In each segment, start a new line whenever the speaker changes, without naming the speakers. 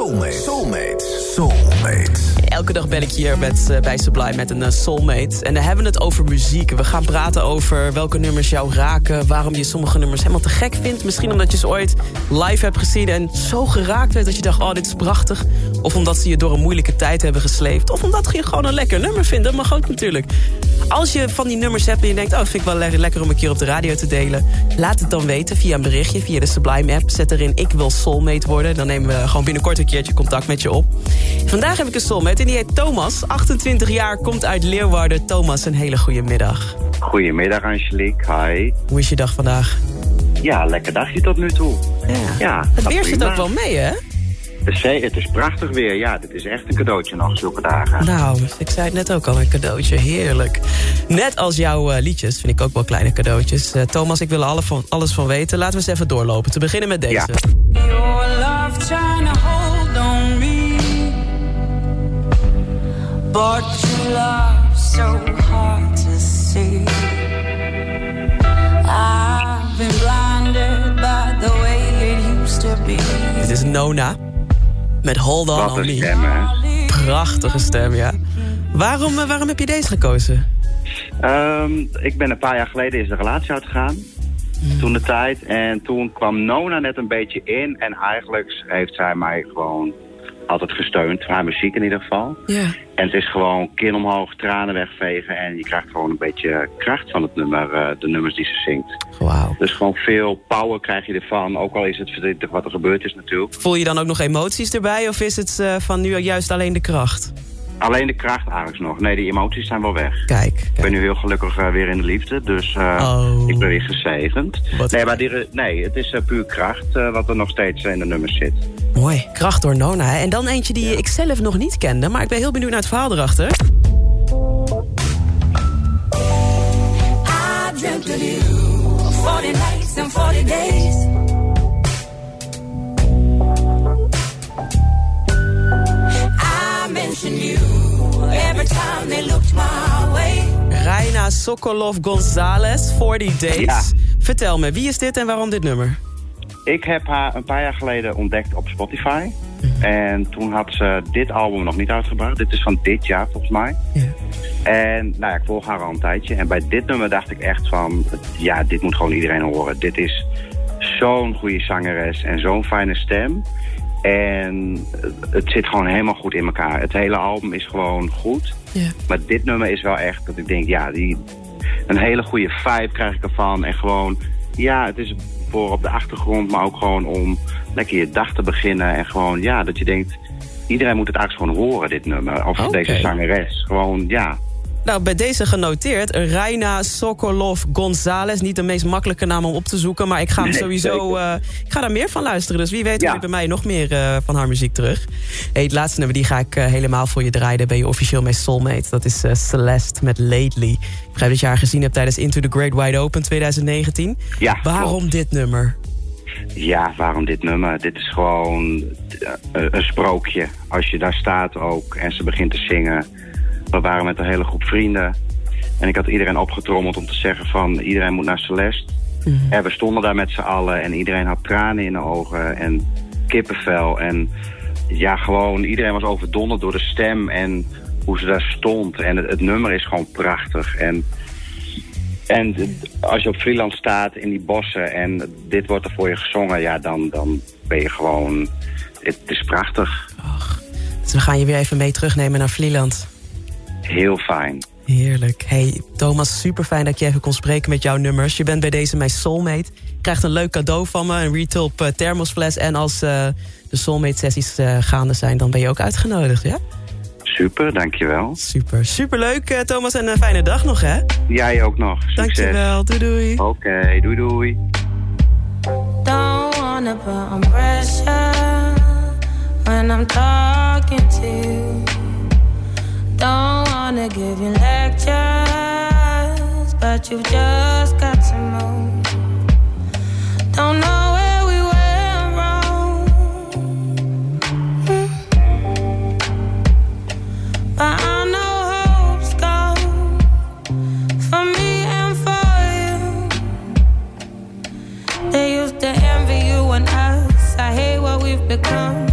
Soulmate. Soulmate. Soulmate.
Elke dag bel ik hier met, uh, bij Sublime met een uh, soulmate. En dan hebben we het over muziek. We gaan praten over welke nummers jou raken. Waarom je sommige nummers helemaal te gek vindt. Misschien omdat je ze ooit live hebt gezien en zo geraakt werd... dat je dacht, oh, dit is prachtig. Of omdat ze je door een moeilijke tijd hebben gesleept. Of omdat je gewoon een lekker nummer vindt. Dat mag ook natuurlijk. Als je van die nummers hebt en je denkt... oh, vind ik wel le lekker om een keer op de radio te delen... laat het dan weten via een berichtje, via de Sublime-app. Zet erin, ik wil soulmate worden. Dan nemen we gewoon binnenkort een keertje contact met je op. Vandaag heb ik een soulmate en die heet Thomas. 28 jaar, komt uit Leeuwarden. Thomas, een hele goede middag.
Goedemiddag Angelique, hi.
Hoe is je dag vandaag?
Ja, lekker dagje tot nu toe.
Ja,
Ja,
het weer zit ook wel mee, hè?
Het is prachtig weer. Ja, dit is echt een cadeautje nog, zulke dagen.
Nou, ik zei het net ook al, een cadeautje. Heerlijk. Net als jouw eh, liedjes, vind ik ook wel kleine cadeautjes. Eh, Thomas, ik wil er alle van, alles van weten. Laten we eens even doorlopen. Te beginnen met deze.
Ja.
But your love so hard to see. I've been blinded by the way it used to be.
Dit is Nona. Met Hold On
Wat
On
een
Me.
stem, hè?
Prachtige stem, ja. Waarom, eh, waarom heb je deze gekozen?
Ehm, ik ben een paar jaar geleden is de relatie uitgegaan. Toen de tijd. En toen kwam Nona net een beetje in. En eigenlijk heeft zij mij gewoon altijd gesteund. Haar muziek in ieder geval.
Ja.
En het is gewoon kin omhoog, tranen wegvegen. En je krijgt gewoon een beetje kracht van het nummer, eh, de nummers die ze zingt.
Wauw.
Dus gewoon veel power krijg je ervan. Ook al is het verdrietig wat er gebeurd is natuurlijk.
Voel je dan ook nog emoties erbij? Of is het eh, van nu juist alleen de kracht?
Alleen de kracht eigenlijk nog. Nee, die emoties zijn wel weg.
Kijk,
Ik ben nu heel gelukkig eh, weer in de liefde, dus eh,
Oh.
ik ben weer gezegend.
Wat
nee, maar die, re- nee, het is eh, puur kracht eh, wat er nog steeds in de nummers zit.
Mooi. Kracht door Nona. Hè? En dan eentje die ik zelf nog niet kende. Maar ik ben heel benieuwd naar het verhaal erachter. Sokolov Gonzalez, 40 Days.
Ja.
Vertel me, wie is dit en waarom dit nummer?
Ik heb haar een paar jaar geleden ontdekt op Spotify. En toen had ze dit album nog niet uitgebracht. Dit is van dit jaar volgens mij.
Ja.
En nou ja, ik volg haar al een tijdje. En bij dit nummer dacht ik echt van... Ja, dit moet gewoon iedereen horen. Dit is zo'n goede zangeres en zo'n fijne stem. En het zit gewoon helemaal goed in elkaar. Het hele album is gewoon goed.
Ja.
Maar dit nummer is wel echt dat ik denk... Ja, die, een hele goede vibe krijg ik ervan. En gewoon... Ja, het is voor op de achtergrond, maar ook gewoon om lekker je dag te beginnen. En gewoon, ja, dat je denkt... Iedereen moet het eigenlijk gewoon horen, dit nummer. Of deze zangeres. Gewoon, ja,
Nou, bij deze genoteerd. Reina Sokolov Gonzalez. Niet de meest makkelijke naam om op te zoeken. Maar ik ga hem
Nee,
sowieso... eh, ik ga daar meer van luisteren. Dus wie weet
Ja.
je bij mij nog meer eh, van haar muziek terug. Hey, het laatste nummer die ga ik eh, helemaal voor je draaien. Daar ben je officieel mee soulmate. Dat is Celeste met Lately. Ik begrijp dat je haar gezien hebt tijdens Into the Great Wide Open 2019.
Ja,
Waarom
klopt.
dit nummer?
Ja, waarom dit nummer? Dit is gewoon een sprookje. Als je daar staat ook en ze begint te zingen. We waren met een hele groep vrienden. En ik had iedereen opgetrommeld om te zeggen van iedereen moet naar Celeste. En we stonden daar met z'n allen en iedereen had tranen in de ogen en kippenvel. En ja, gewoon iedereen was overdonderd door de stem en hoe ze daar stond. En het, het nummer is gewoon prachtig. En en als je op Vlieland staat in die bossen en dit wordt er voor je gezongen, ja, dan, dan ben je gewoon... Het is prachtig.
Dus we gaan je weer even mee terugnemen naar Vlieland.
Heel fijn.
Heerlijk. Hey Thomas, super fijn dat je even kon spreken met jouw nummers. Je bent bij deze mijn soulmate. Je krijgt een leuk cadeau van me, een Retop uh, thermosfles. En als uh, de soulmate sessies uh, gaande zijn, dan ben je ook uitgenodigd, ja?
Super, dankjewel.
Super, super leuk uh, Thomas en een fijne dag nog, hè?
Jij ook nog. Succes.
Dankjewel, doei doei.
Oké, okay, doei doei.
Don't wanna put on pressure when I'm talking to you. Don't wanna give you lectures, but you've just got to move. Don't know where we went wrong, mm. but I know hope's gone for me and for you. They used to envy you and us. I hate what we've become,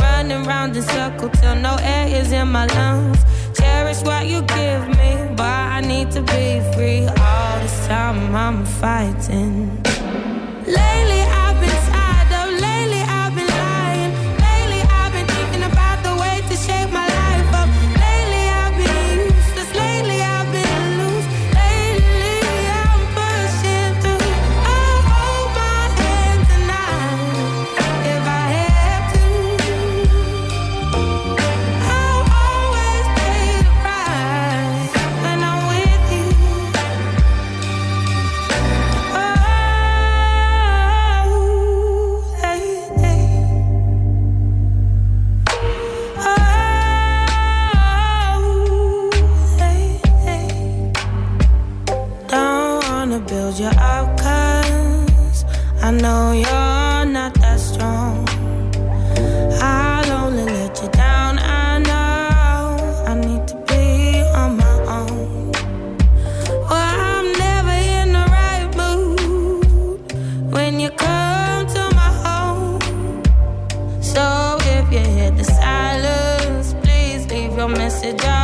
running round in circles till no air is in my lungs. That's what you give me, but I need to be free. All this time I'm fighting. Lately. silence. Please leave your message out.